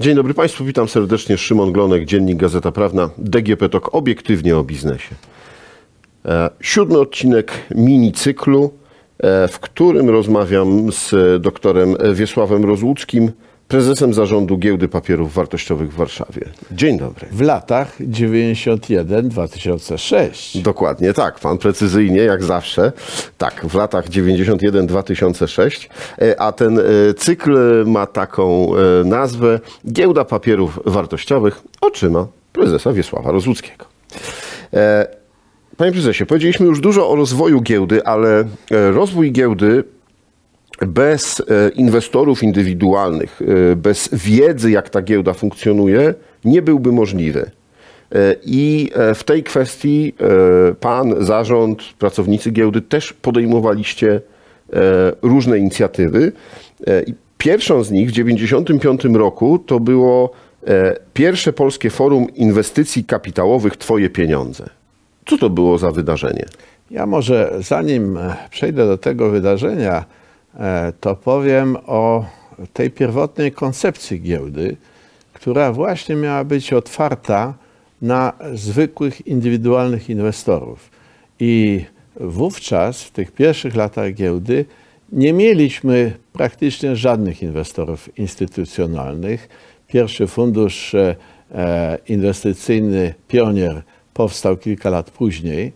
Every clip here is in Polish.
Dzień dobry Państwu, witam serdecznie. Szymon Glonek, Dziennik Gazeta Prawna, DGP TOK, obiektywnie o biznesie. E, Siódmy odcinek mini cyklu, e, w którym rozmawiam z doktorem Wiesławem Rozłuckim, prezesem zarządu Giełdy Papierów Wartościowych w Warszawie. Dzień dobry. w latach 91-2006. Dokładnie tak, pan precyzyjnie, jak zawsze. Tak, w latach 91-2006, E, a ten e, cykl ma taką e, nazwę Giełda Papierów Wartościowych oczyma prezesa Wiesława Rozłuckiego. Panie prezesie, powiedzieliśmy już dużo o rozwoju giełdy, ale rozwój giełdy bez e, inwestorów indywidualnych, e, bez wiedzy, jak ta giełda funkcjonuje, nie byłby możliwy. E, I w tej kwestii pan, zarząd, pracownicy giełdy też podejmowaliście różne inicjatywy. Pierwszą z nich w 1995 roku to było pierwsze polskie forum inwestycji kapitałowych Twoje pieniądze. Co to było za wydarzenie? Ja może zanim przejdę do tego wydarzenia, to powiem o tej pierwotnej koncepcji giełdy, która właśnie miała być otwarta na zwykłych, indywidualnych inwestorów. I wówczas, w tych pierwszych latach giełdy, nie mieliśmy praktycznie żadnych inwestorów instytucjonalnych. Pierwszy fundusz e, e, inwestycyjny Pionier powstał kilka lat później.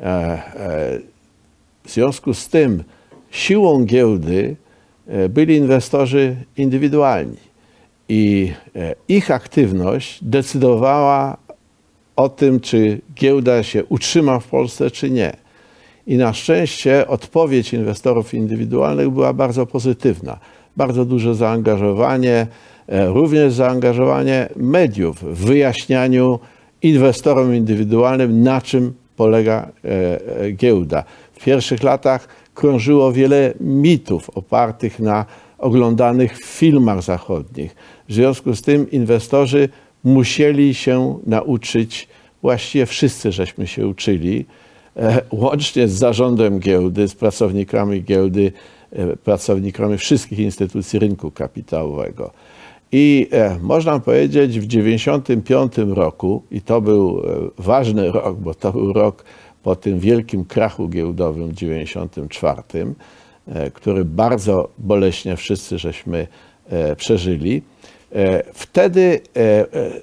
E, e, W związku z tym siłą giełdy e, byli inwestorzy indywidualni i e, ich aktywność decydowała o tym, czy giełda się utrzyma w Polsce, czy nie. I na szczęście odpowiedź inwestorów indywidualnych była bardzo pozytywna. Bardzo duże zaangażowanie, e, również zaangażowanie mediów w wyjaśnianiu inwestorom indywidualnym, na czym polega giełda. W pierwszych latach krążyło wiele mitów opartych na oglądanych filmach zachodnich. W związku z tym inwestorzy musieli się nauczyć, właściwie wszyscy żeśmy się uczyli, e, łącznie z zarządem giełdy, z pracownikami giełdy, e, pracownikami wszystkich instytucji rynku kapitałowego. I e, można powiedzieć, w 1995 roku, i to był ważny rok, bo to był rok po tym wielkim krachu giełdowym w 1994, e, który bardzo boleśnie wszyscy żeśmy e, przeżyli. E, Wtedy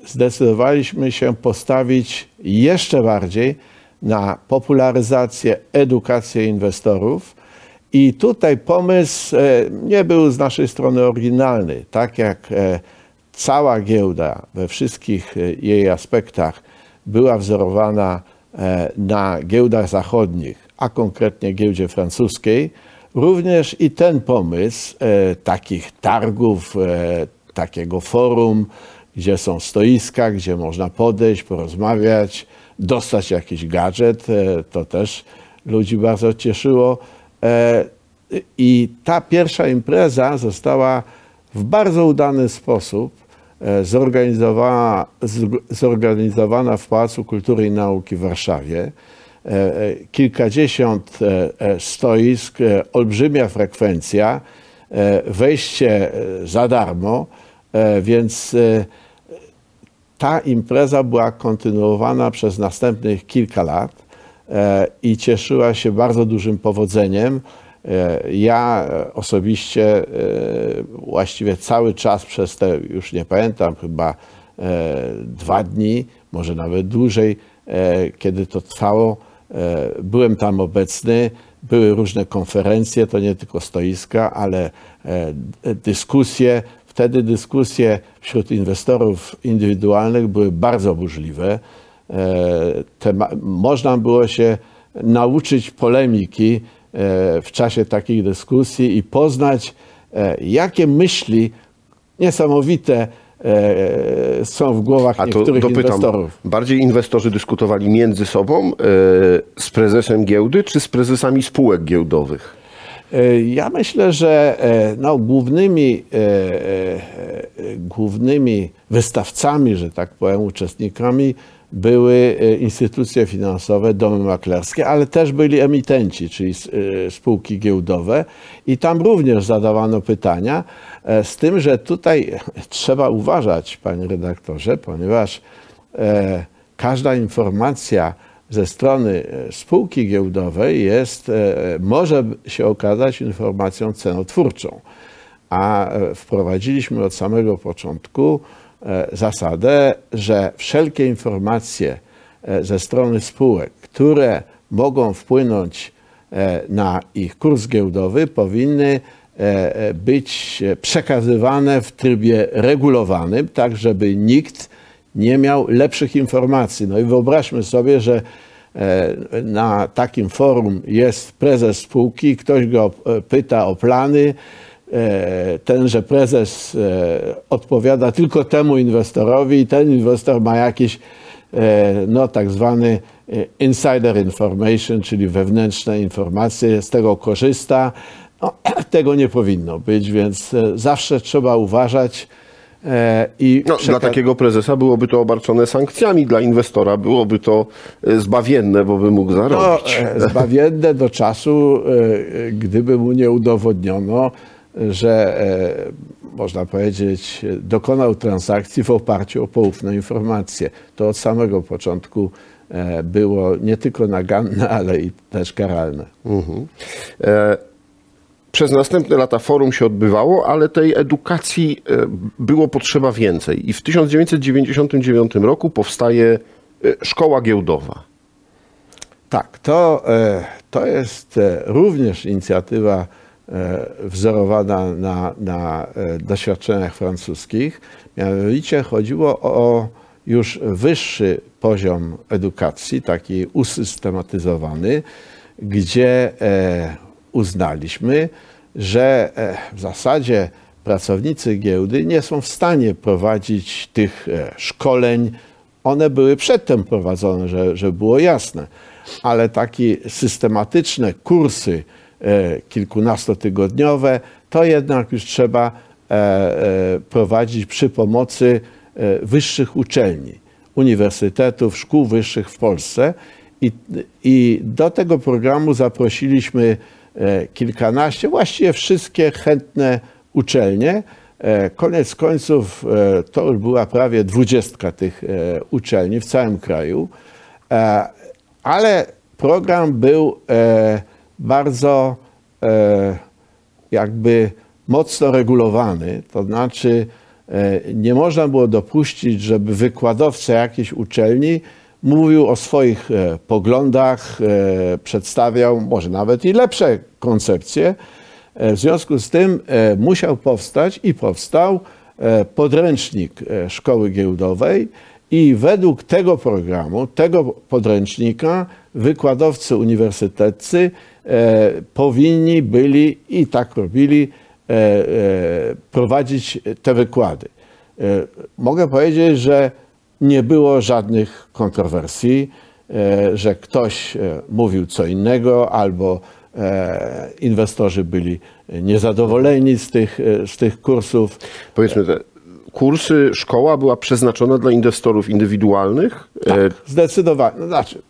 zdecydowaliśmy się postawić jeszcze bardziej na popularyzację, edukację inwestorów. I tutaj pomysł nie był z naszej strony oryginalny. Tak jak cała giełda we wszystkich jej aspektach była wzorowana na giełdach zachodnich, a konkretnie giełdzie francuskiej, również i ten pomysł e, takich targów, e, takiego forum, gdzie są stoiska, gdzie można podejść, porozmawiać, dostać jakiś gadżet, e, to też ludzi bardzo cieszyło. E, I ta pierwsza impreza została w bardzo udany sposób e, zorganizowana, zg- zorganizowana w Pałacu Kultury i Nauki w Warszawie. E, e, Kilkadziesiąt e, e, stoisk, e, olbrzymia frekwencja, e, wejście e, za darmo, e, więc e, ta impreza była kontynuowana przez następnych kilka lat e, i cieszyła się bardzo dużym powodzeniem. E, Ja osobiście e, właściwie cały czas przez te, już nie pamiętam, chyba e, dwa dni, może nawet dłużej, kiedy to trwało, byłem tam obecny. Były różne konferencje, to nie tylko stoiska, ale dyskusje. Wtedy dyskusje wśród inwestorów indywidualnych były bardzo burzliwe. Można było się nauczyć polemiki w czasie takich dyskusji i poznać, e, jakie myśli niesamowite e, są w głowach A niektórych dopytam, inwestorów. bardziej inwestorzy dyskutowali między sobą e, z prezesem giełdy, czy z prezesami spółek giełdowych? E, Ja myślę, że e, no, głównymi, e, e, e, głównymi wystawcami, że tak powiem, uczestnikami były e, instytucje finansowe, domy maklerskie, ale też byli emitenci, czyli e, spółki giełdowe. I tam również zadawano pytania, e, z tym, że tutaj trzeba uważać, panie redaktorze, ponieważ każda informacja ze strony spółki giełdowej jest, może się okazać informacją cenotwórczą. A wprowadziliśmy od samego początku zasadę, że wszelkie informacje e, ze strony spółek, które mogą wpłynąć e, na ich kurs giełdowy, powinny e, e, być e, przekazywane w trybie regulowanym, tak żeby nikt nie miał lepszych informacji. No i wyobraźmy sobie, że e, na takim forum jest prezes spółki, ktoś go e, pyta o plany, e, tenże prezes e, odpowiada tylko temu inwestorowi i ten inwestor ma jakiś e, no, tak zwany e, insider information, czyli wewnętrzne informacje, z tego korzysta. No, tego nie powinno być, więc e, zawsze trzeba uważać e, i No, przeka- dla takiego prezesa byłoby to obarczone sankcjami, dla inwestora byłoby to e, zbawienne, bo by mógł No, zarobić. e, zbawienne do czasu, e, e, gdyby mu nie udowodniono, że e, można powiedzieć, dokonał transakcji w oparciu o poufne informacje. To od samego początku e, było nie tylko naganne, ale i też karalne. Mhm. E, Przez następne lata forum się odbywało, ale tej edukacji było potrzeba więcej. I w 1999 roku powstaje szkoła giełdowa. Tak, to, to jest również inicjatywa wzorowana na, na e, doświadczeniach francuskich. Mianowicie chodziło o już wyższy poziom edukacji, taki usystematyzowany, gdzie e, uznaliśmy, że e, w zasadzie pracownicy giełdy nie są w stanie prowadzić tych e, szkoleń. One były przedtem prowadzone, że, że było jasne, ale takie systematyczne kursy e, kilkunastotygodniowe, to jednak już trzeba e, e, prowadzić przy pomocy e, wyższych uczelni, uniwersytetów, szkół wyższych w Polsce. I, I do tego programu zaprosiliśmy e, kilkanaście, właściwie wszystkie chętne uczelnie. E, Koniec końców e, to już była prawie dwudziestka tych e, uczelni w całym kraju, E, ale program był e, bardzo e, jakby mocno regulowany, to znaczy e, nie można było dopuścić, żeby wykładowca jakiejś uczelni mówił o swoich e, poglądach, przedstawiał może nawet i lepsze koncepcje. W związku z tym musiał powstać i powstał podręcznik szkoły giełdowej i według tego programu, tego podręcznika wykładowcy uniwersyteccy e, powinni byli i tak robili e, e, prowadzić te wykłady. E, Mogę powiedzieć, że nie było żadnych kontrowersji, e, że ktoś e, mówił co innego albo inwestorzy byli niezadowoleni z tych, z tych kursów. Powiedzmy, kursy, szkoła była przeznaczona dla inwestorów indywidualnych. E, Zdecydowanie. No, znaczy,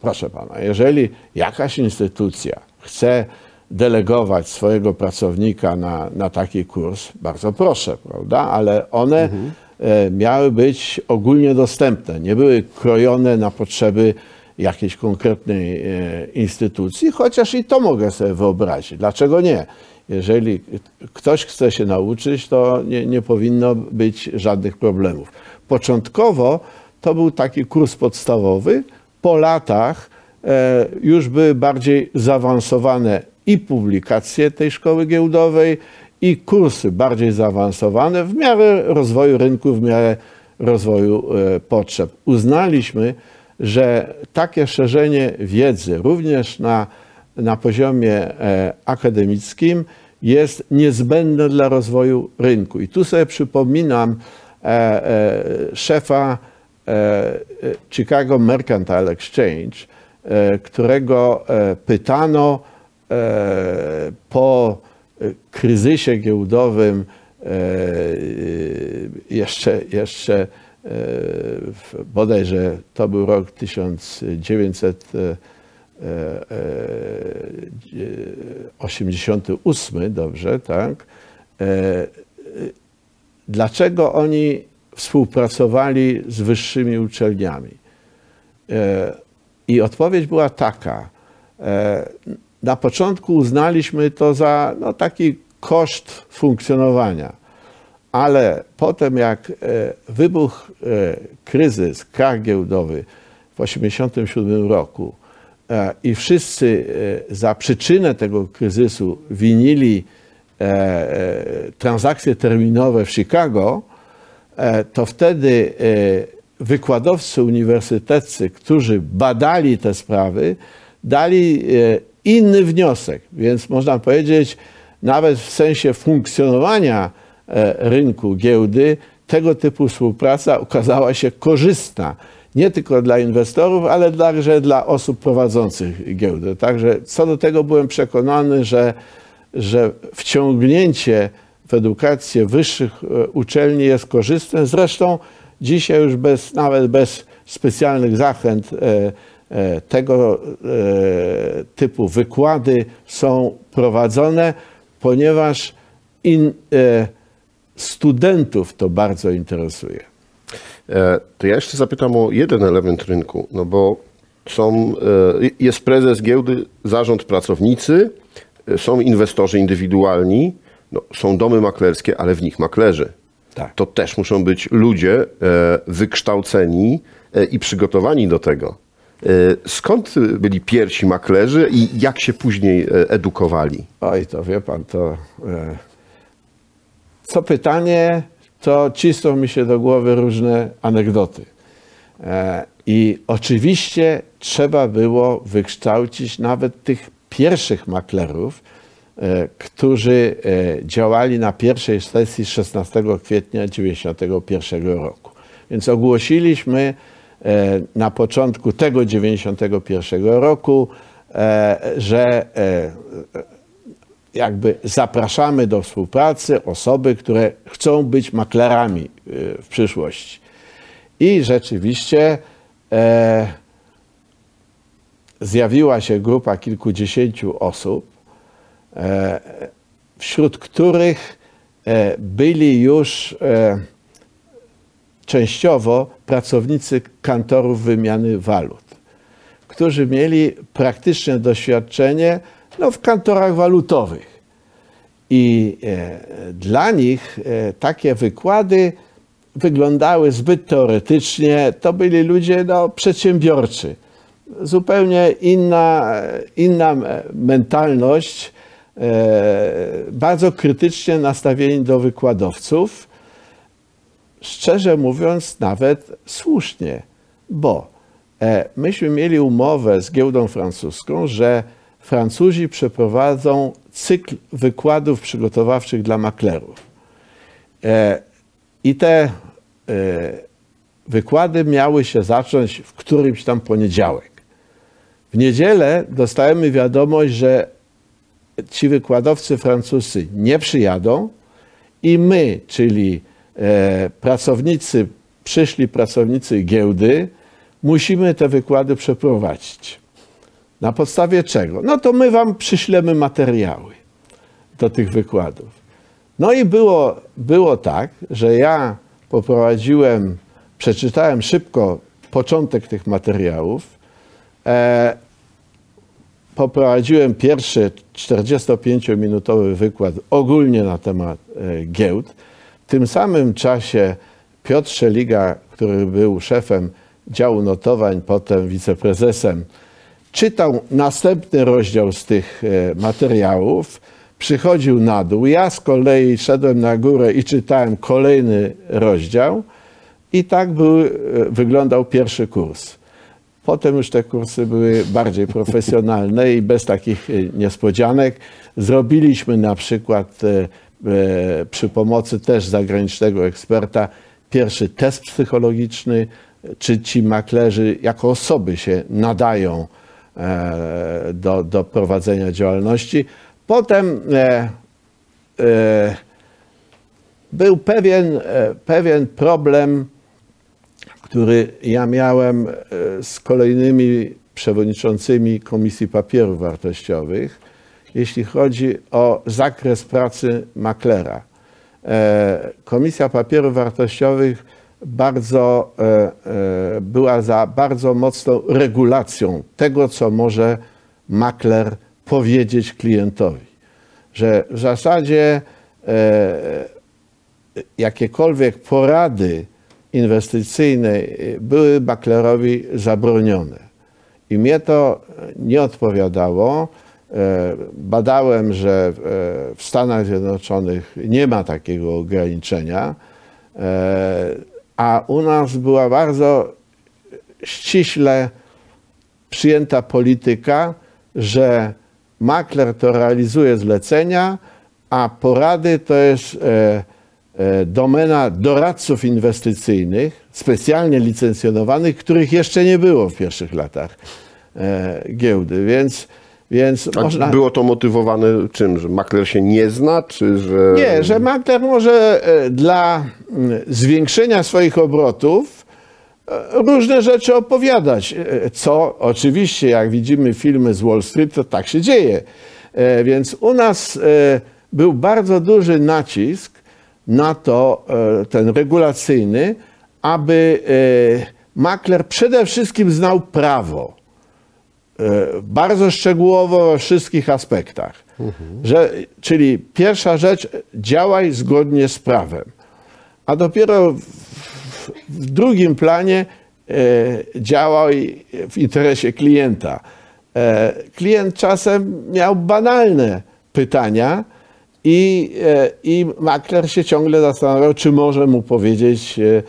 proszę pana, jeżeli jakaś instytucja chce delegować swojego pracownika na, na taki kurs, bardzo proszę, prawda? Ale one e, miały być ogólnie dostępne, nie były krojone na potrzeby jakiejś konkretnej e, instytucji, chociaż i to mogę sobie wyobrazić. Dlaczego nie? Jeżeli ktoś chce się nauczyć, to nie, nie powinno być żadnych problemów. Początkowo to był taki kurs podstawowy. Po latach e, już były bardziej zaawansowane i publikacje tej szkoły giełdowej, i kursy bardziej zaawansowane w miarę rozwoju rynku, w miarę rozwoju e, potrzeb. Uznaliśmy, że takie szerzenie wiedzy również na, na poziomie e, akademickim jest niezbędne dla rozwoju rynku. I tu sobie przypominam e, e, szefa Chicago Mercantile Exchange, którego pytano po kryzysie giełdowym jeszcze, jeszcze bodajże to był rok 1988, dobrze, tak? E, e, Dlaczego oni współpracowali z wyższymi uczelniami? E, I odpowiedź była taka. E, Na początku uznaliśmy to za no, taki koszt funkcjonowania, ale potem jak e, wybuchł e, kryzys, krach giełdowy w 1987 roku e, i wszyscy za przyczynę tego kryzysu winili transakcje terminowe w Chicago, to wtedy wykładowcy uniwersyteccy, którzy badali te sprawy, dali inny wniosek. Więc można powiedzieć, nawet w sensie funkcjonowania rynku giełdy, tego typu współpraca okazała się korzystna. Nie tylko dla inwestorów, ale także dla osób prowadzących giełdę. Także co do tego byłem przekonany, że że wciągnięcie w edukację wyższych e, uczelni jest korzystne. Zresztą dzisiaj już bez, nawet bez specjalnych zachęt e, e, tego e, typu wykłady są prowadzone, ponieważ in, e, studentów to bardzo interesuje. E, To ja jeszcze zapytam o jeden element rynku, no bo są, e, jest prezes giełdy, zarząd pracownicy, e, są inwestorzy indywidualni, no, są domy maklerskie, ale w nich maklerzy. Tak. To też muszą być ludzie wykształceni i przygotowani do tego. Skąd byli pierwsi maklerzy i jak się później edukowali? Oj, to wie pan, to co pytanie, to cisną mi się do głowy różne anegdoty. E, I oczywiście trzeba było wykształcić nawet tych pierwszych maklerów, e, którzy e, działali na pierwszej sesji 16 kwietnia 1991 roku. Więc ogłosiliśmy na początku tego 91 roku, że jakby zapraszamy do współpracy osoby, które chcą być maklerami y, w przyszłości. I rzeczywiście e, zjawiła się grupa kilkudziesięciu osób, e, wśród których e, byli już e, częściowo pracownicy kantorów wymiany walut którzy mieli praktyczne doświadczenie no, w kantorach walutowych. I e, dla nich e, takie wykłady wyglądały zbyt teoretycznie. To byli ludzie no, przedsiębiorczy. Zupełnie inna, inna mentalność, e, bardzo krytycznie nastawieni do wykładowców szczerze mówiąc, nawet słusznie, bo myśmy mieli umowę z giełdą francuską, że Francuzi przeprowadzą cykl wykładów przygotowawczych dla maklerów. E, I te e, wykłady miały się zacząć w którymś tam poniedziałek. W niedzielę dostajemy wiadomość, że ci wykładowcy francuscy nie przyjadą i my, czyli e, pracownicy, przyszli pracownicy giełdy, musimy te wykłady przeprowadzić. Na podstawie czego? No to my wam przyślemy materiały do tych wykładów. No i było, było tak, że ja poprowadziłem, przeczytałem szybko początek tych materiałów, e, poprowadziłem pierwszy 45-minutowy wykład ogólnie na temat e, giełd. W tym samym czasie Piotr Szeliga, który był szefem działu notowań, potem wiceprezesem, czytał następny rozdział z tych e, materiałów, przychodził na dół. Ja z kolei szedłem na górę i czytałem kolejny rozdział. I tak był, e, wyglądał pierwszy kurs. Potem już te kursy były bardziej profesjonalne i bez takich e, niespodzianek. Zrobiliśmy na przykład przy pomocy też zagranicznego eksperta pierwszy test psychologiczny, czy ci maklerzy jako osoby się nadają do, do prowadzenia działalności. Potem e, e, był pewien, e, pewien problem który ja miałem z kolejnymi przewodniczącymi Komisji Papierów Wartościowych, jeśli chodzi o zakres pracy maklera. Komisja Papierów Wartościowych bardzo e, e, była za bardzo mocną regulacją tego, co może makler powiedzieć klientowi. Że w zasadzie e, jakiekolwiek porady inwestycyjne były maklerowi zabronione. I mnie to nie odpowiadało. Badałem, że w- Stanach Zjednoczonych nie ma takiego ograniczenia, a u nas była bardzo ściśle przyjęta polityka, że makler to realizuje zlecenia, a porady to jest e, e, domena doradców inwestycyjnych, specjalnie licencjonowanych, których jeszcze nie było w pierwszych latach e, giełdy. Więc, więc A można. było to motywowane czym? Że makler się nie zna, czy że... Nie, że makler może e, dla mm, zwiększenia swoich obrotów e, różne rzeczy opowiadać. E, Co oczywiście, jak widzimy filmy z Wall Street, to tak się dzieje. Więc u nas był bardzo duży nacisk na to, ten regulacyjny, aby makler przede wszystkim znał prawo bardzo szczegółowo o wszystkich aspektach. Że, czyli pierwsza rzecz, działaj zgodnie z prawem. A dopiero w, w drugim planie e, działaj w interesie klienta. E, klient czasem miał banalne pytania i, e, i makler się ciągle zastanawiał, czy może mu powiedzieć e,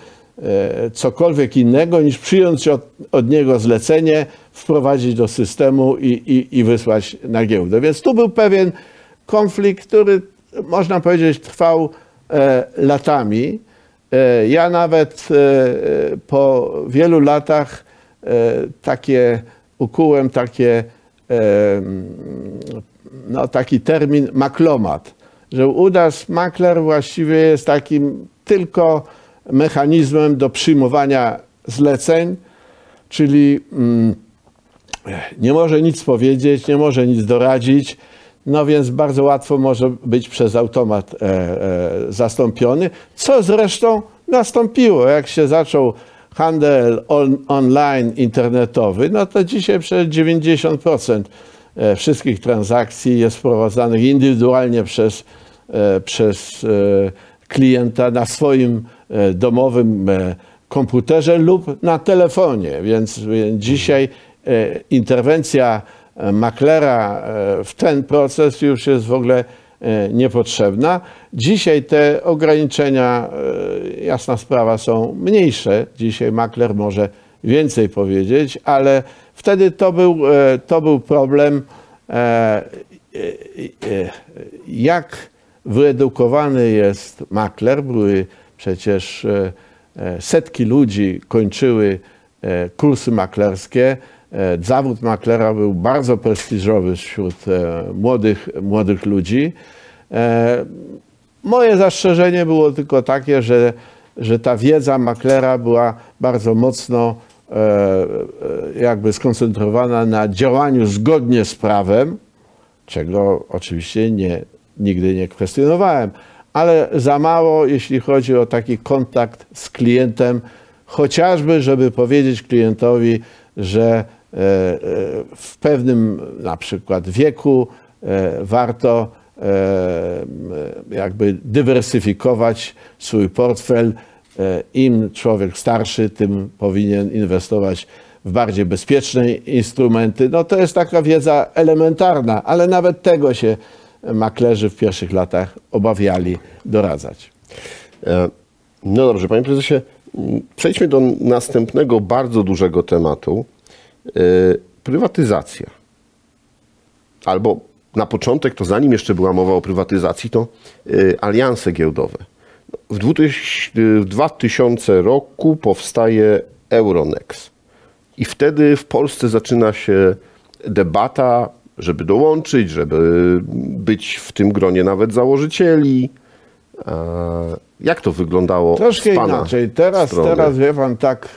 e, cokolwiek innego niż przyjąć od, od niego zlecenie, wprowadzić do systemu i, i, i wysłać na giełdę. Więc tu był pewien konflikt, który można powiedzieć trwał e, latami. E, ja nawet e, po wielu latach e, takie ukułem takie e, no, taki termin maklomat, że u nas makler właściwie jest takim tylko mechanizmem do przyjmowania zleceń, czyli mm, nie może nic powiedzieć, nie może nic doradzić, no więc bardzo łatwo może być przez automat e, e, zastąpiony, co zresztą nastąpiło, jak się zaczął handel on, online internetowy, no to dzisiaj przez 90% e, wszystkich transakcji jest prowadzonych indywidualnie przez, e, przez e, klienta na swoim domowym komputerze lub na telefonie. Więc, dzisiaj interwencja e, maklera e, w ten proces już jest w ogóle e, niepotrzebna. Dzisiaj te ograniczenia, e, jasna sprawa, są mniejsze. Dzisiaj makler może więcej powiedzieć, ale wtedy to był, e, to był problem, e, e, e, jak wyedukowany jest makler. Były przecież e, e, setki ludzi kończyły e, kursy maklerskie. E, Zawód maklera był bardzo prestiżowy wśród e, młodych, młodych ludzi. E, Moje zastrzeżenie było tylko takie, że, że ta wiedza maklera była bardzo mocno jakby skoncentrowana na działaniu zgodnie z prawem, czego oczywiście nie, nigdy nie kwestionowałem, ale za mało, jeśli chodzi o taki kontakt z klientem, chociażby, żeby powiedzieć klientowi, że w pewnym na przykład wieku e, warto e, jakby dywersyfikować swój portfel. E, Im człowiek starszy, tym powinien inwestować w bardziej bezpieczne instrumenty. No to jest taka wiedza elementarna, ale nawet tego się maklerzy w pierwszych latach obawiali doradzać. E, No dobrze, panie prezesie, przejdźmy do następnego bardzo dużego tematu. E, Prywatyzacja. Albo na początek, to zanim jeszcze była mowa o prywatyzacji, to e, alianse giełdowe. W 2000 w 2000 roku powstaje Euronext. I wtedy w Polsce zaczyna się debata, żeby dołączyć, żeby być w tym gronie nawet założycieli. E, Jak to wyglądało Troszkę inaczej. Teraz, strony? teraz wie pan, tak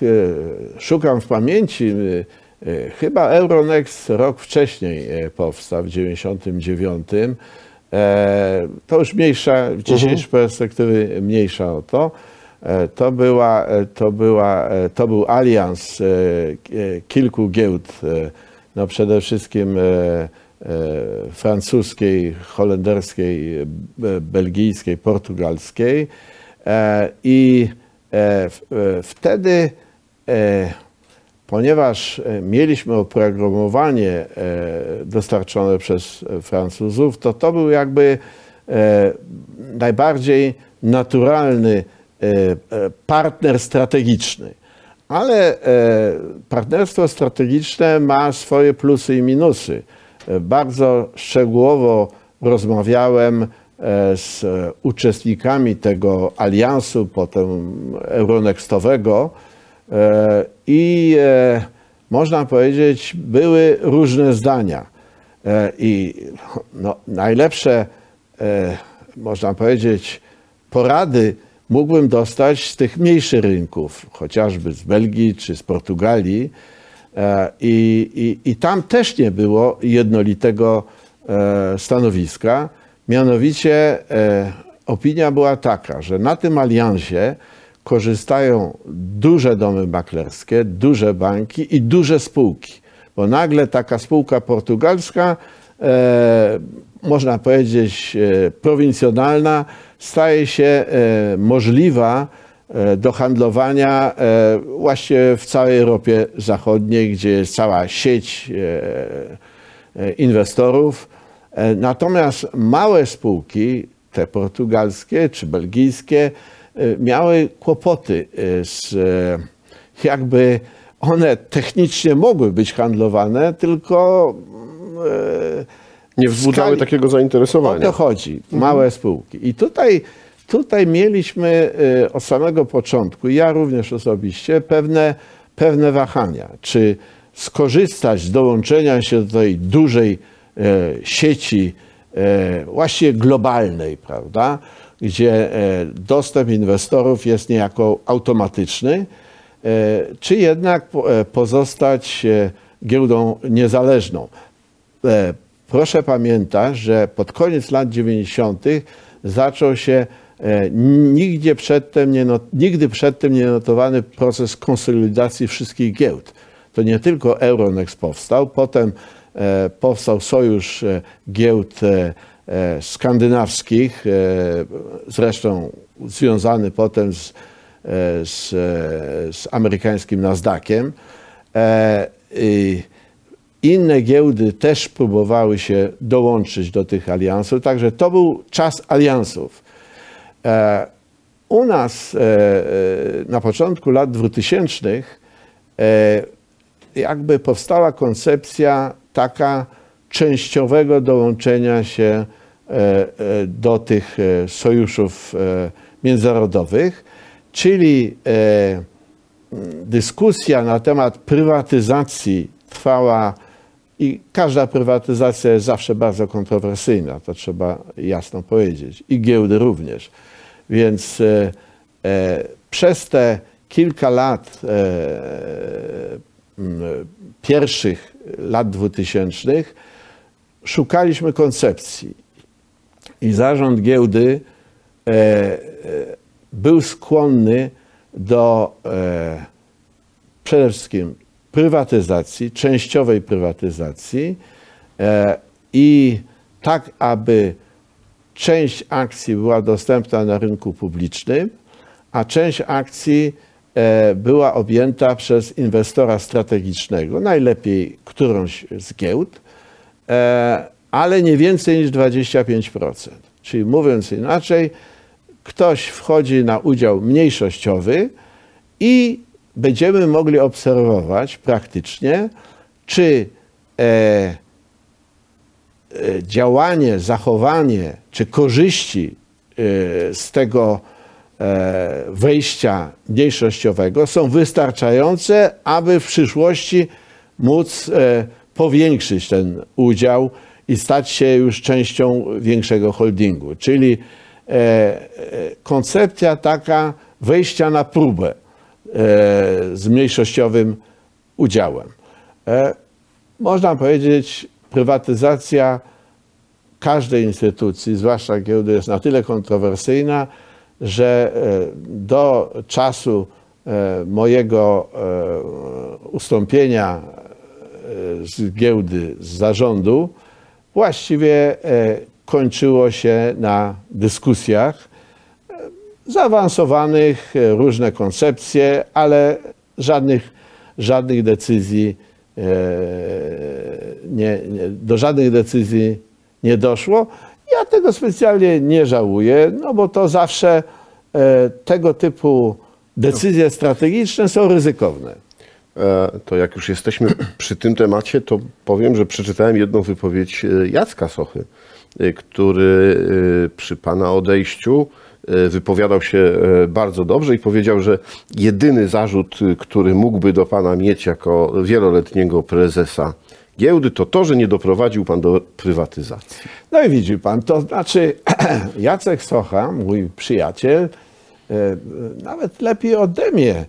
e, szukam w pamięci. E, chyba Euronext rok wcześniej e, powstał, w 99. E, to już mniejsza, w dzisiejszej perspektywy mniejsza o to. To, była, to, była, to był alians kilku giełd, no przede wszystkim francuskiej, holenderskiej, be- belgijskiej, portugalskiej. I wtedy, ponieważ e, mieliśmy oprogramowanie e, dostarczone przez e, Francuzów, to to był jakby najbardziej naturalny partner strategiczny. Ale partnerstwo strategiczne ma swoje plusy i minusy. Bardzo szczegółowo rozmawiałem z uczestnikami tego aliansu, potem Euronextowego i e, można powiedzieć, były różne zdania. E, I no, najlepsze, e, można powiedzieć, porady mógłbym dostać z tych mniejszych rynków, chociażby z Belgii czy z Portugalii. E, I, i, i tam też nie było jednolitego e, stanowiska. Mianowicie e, opinia była taka, że na tym aliansie korzystają duże domy maklerskie, duże banki i duże spółki. Bo nagle taka spółka portugalska, e, można powiedzieć e, prowincjonalna, staje się e, możliwa e, do handlowania e, właśnie w całej Europie Zachodniej, gdzie jest cała sieć e, inwestorów. Natomiast małe spółki, te portugalskie czy belgijskie, miały kłopoty e, z e, jakby one technicznie mogły być handlowane, tylko e, Nie wzbudzały skali- takiego o zainteresowania. to chodzi, małe spółki. I tutaj, tutaj mieliśmy od samego początku, ja również osobiście, pewne, pewne wahania. Czy skorzystać z dołączenia się do tej dużej e, sieci, e, właściwie globalnej, prawda, gdzie e, dostęp inwestorów jest niejako automatyczny, e, czy jednak e, pozostać giełdą niezależną. Proszę pamiętać, że pod koniec lat 90. zaczął się nigdzie przedtem nie, nigdy przedtem nie notowany proces konsolidacji wszystkich giełd. To nie tylko Euronext powstał, potem powstał sojusz giełd skandynawskich, e, zresztą związany potem z, e, z, e, z amerykańskim Nasdaqiem. E, inne giełdy też próbowały się dołączyć do tych aliansów, także to był czas aliansów. E, U nas e, e, na początku lat 2000 e, jakby powstała koncepcja taka częściowego dołączenia się e, e, do tych e, sojuszów międzynarodowych, czyli dyskusja na temat prywatyzacji trwała i każda prywatyzacja jest zawsze bardzo kontrowersyjna, to trzeba jasno powiedzieć, i giełdy również. Więc przez te kilka lat pierwszych lat dwutysięcznych szukaliśmy koncepcji. I zarząd giełdy e, e, był skłonny do e, przede wszystkim prywatyzacji, częściowej prywatyzacji i tak, aby część akcji była dostępna na rynku publicznym, a część akcji była objęta przez inwestora strategicznego, najlepiej którąś z giełd, ale nie więcej niż 25%. Czyli mówiąc inaczej, ktoś wchodzi na udział mniejszościowy i będziemy mogli obserwować praktycznie, czy e, e, działanie, zachowanie czy korzyści e, z tego e, wejścia mniejszościowego są wystarczające, aby w przyszłości móc e, powiększyć ten udział i stać się już częścią większego holdingu. Czyli e, koncepcja taka wejścia na próbę z mniejszościowym udziałem. Można powiedzieć, prywatyzacja każdej instytucji, zwłaszcza giełdy, jest na tyle kontrowersyjna, że do czasu mojego ustąpienia z giełdy, z zarządu, właściwie e, kończyło się na dyskusjach e, zaawansowanych, e, różne koncepcje, ale żadnych, żadnych decyzji nie, nie, do żadnych decyzji nie doszło. Ja tego specjalnie nie żałuję, no bo to zawsze tego typu decyzje strategiczne są ryzykowne. E, to jak już jesteśmy przy tym temacie, to powiem, że przeczytałem jedną wypowiedź e, Jacka Sochy, e, który przy pana odejściu wypowiadał się bardzo dobrze i powiedział, że jedyny zarzut, który mógłby do pana mieć jako wieloletniego prezesa giełdy, to to, że nie doprowadził pan do prywatyzacji. No i widzi pan, to znaczy Jacek Socha, mój przyjaciel, nawet lepiej ode mnie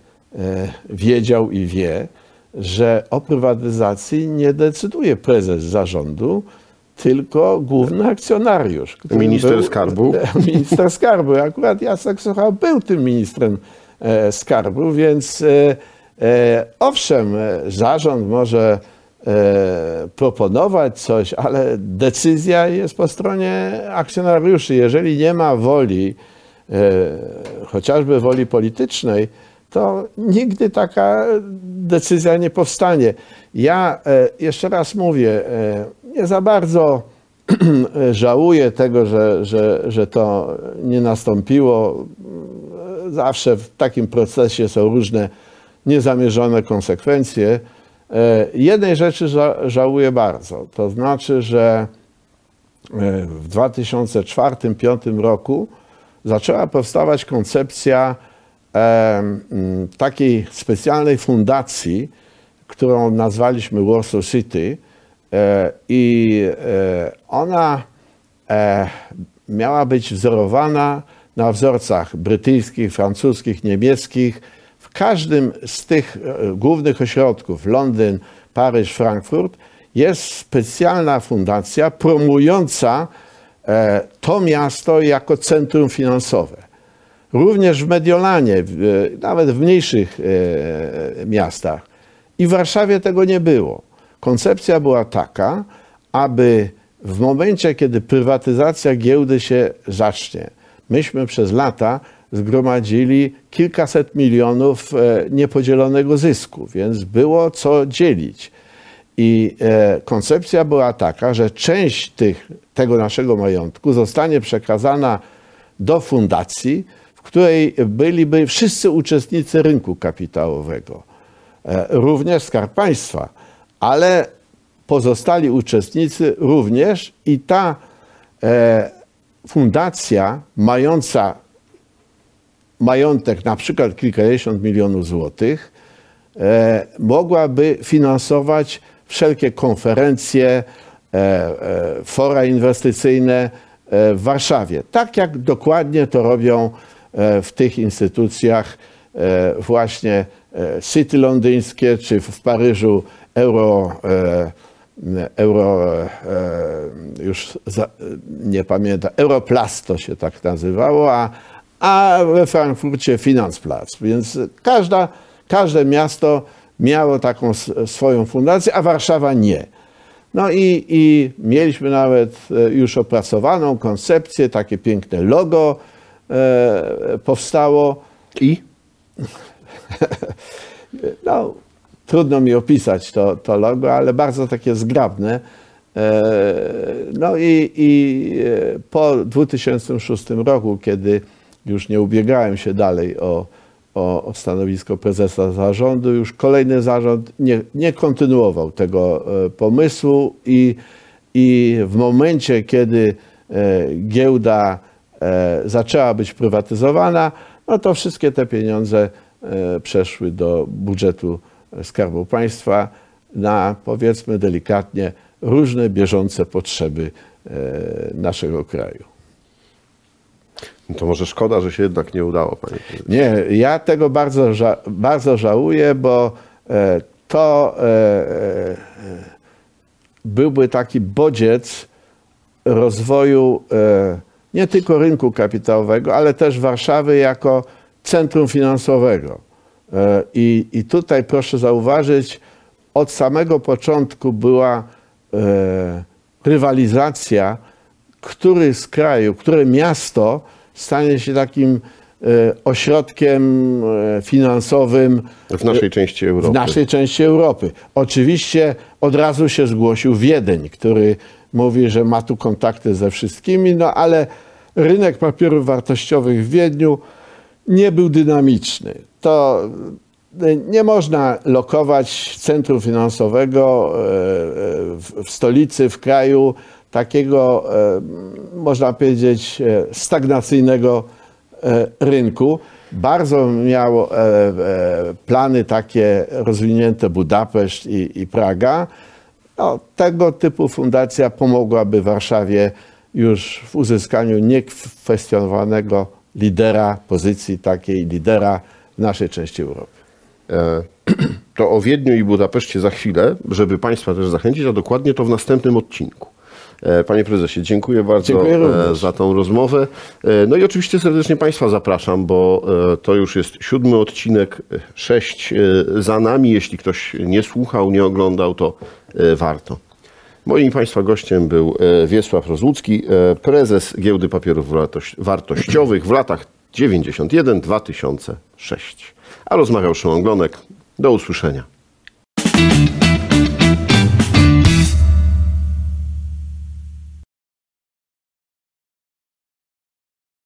wiedział i wie, że o prywatyzacji nie decyduje prezes zarządu, tylko główny akcjonariusz. Minister był, Skarbu. Minister Skarbu. Akurat Jacek Socha był tym ministrem e, Skarbu, więc e, owszem, zarząd może proponować coś, ale decyzja jest po stronie akcjonariuszy. Jeżeli nie ma woli, chociażby woli politycznej, to nigdy taka decyzja nie powstanie. Ja e, jeszcze raz mówię, e, nie za bardzo żałuję tego, że, że, że to nie nastąpiło. Zawsze w takim procesie są różne niezamierzone konsekwencje. E, jednej rzeczy żałuję bardzo, to znaczy, że w 2004-2005 roku zaczęła powstawać koncepcja takiej specjalnej fundacji, którą nazwaliśmy Warsaw City e, i e, ona e, miała być wzorowana na wzorcach brytyjskich, francuskich, niemieckich. W każdym z tych głównych ośrodków, Londyn, Paryż, Frankfurt, jest specjalna fundacja promująca to miasto jako centrum finansowe. Również w Mediolanie, e, nawet w mniejszych e, miastach. I w Warszawie tego nie było. Koncepcja była taka, aby w momencie, kiedy prywatyzacja giełdy się zacznie, myśmy przez lata zgromadzili kilkaset milionów e, niepodzielonego zysku, więc było co dzielić. I koncepcja była taka, że część tych, tego naszego majątku zostanie przekazana do fundacji, w której byliby wszyscy uczestnicy rynku kapitałowego, e, również Skarb Państwa, ale pozostali uczestnicy również i ta e, fundacja mająca majątek na przykład kilkadziesiąt milionów złotych e, mogłaby finansować wszelkie konferencje, fora inwestycyjne w Warszawie. Tak jak dokładnie to robią w tych instytucjach e, właśnie e, City londyńskie, czy w Paryżu Euro, Euro już za, nie pamiętam, Europlast to się tak nazywało, a, a we Frankfurcie Finanzplatz. Więc każda, każde miasto miało taką swoją fundację, a Warszawa nie. No i, i mieliśmy nawet już opracowaną koncepcję, takie piękne logo, E, powstało. I? no, trudno mi opisać to, to logo, ale bardzo takie zgrabne. E, no i, i e, po 2006 roku, kiedy już nie ubiegałem się dalej o, o, o stanowisko prezesa zarządu, już kolejny zarząd nie, nie kontynuował tego pomysłu i, i w momencie, kiedy giełda zaczęła być prywatyzowana, no to wszystkie te pieniądze e, przeszły do budżetu Skarbu Państwa na, powiedzmy delikatnie, różne bieżące potrzeby e, naszego kraju. To może szkoda, że się jednak nie udało, panie. Nie, ja tego bardzo, ża- bardzo żałuję, bo e, to e, e, byłby taki bodziec rozwoju e, nie tylko rynku kapitałowego, ale też Warszawy jako centrum finansowego. E, I, I tutaj proszę zauważyć, od samego początku była e, rywalizacja, który z kraju, które miasto stanie się takim e, ośrodkiem finansowym W naszej części Europy. w naszej części Europy. Oczywiście od razu się zgłosił Wiedeń, który mówi, że ma tu kontakty ze wszystkimi, no ale rynek papierów wartościowych w Wiedniu nie był dynamiczny. To e, nie można lokować centrum finansowego e, e, w stolicy, w kraju takiego, można powiedzieć, stagnacyjnego rynku. Bardzo miał plany takie rozwinięte Budapeszt i, i Praga. No, tego typu fundacja pomogłaby Warszawie już w uzyskaniu niekwestionowanego lidera, pozycji takiej lidera w naszej części Europy. E, To o Wiedniu i Budapeszcie za chwilę, żeby Państwa też zachęcić, a dokładnie to w następnym odcinku. E, Panie prezesie, dziękuję bardzo Dziękuję e, za tą rozmowę. E, No i oczywiście serdecznie Państwa zapraszam, bo to już jest siódmy odcinek, sześć za nami. Jeśli ktoś nie słuchał, nie oglądał, to warto. Moim Państwa gościem był Wiesław Rozłucki, prezes Giełdy Papierów Wartoś- Wartościowych w latach 91-2006. A rozmawiał Szymon Glonek. Do usłyszenia.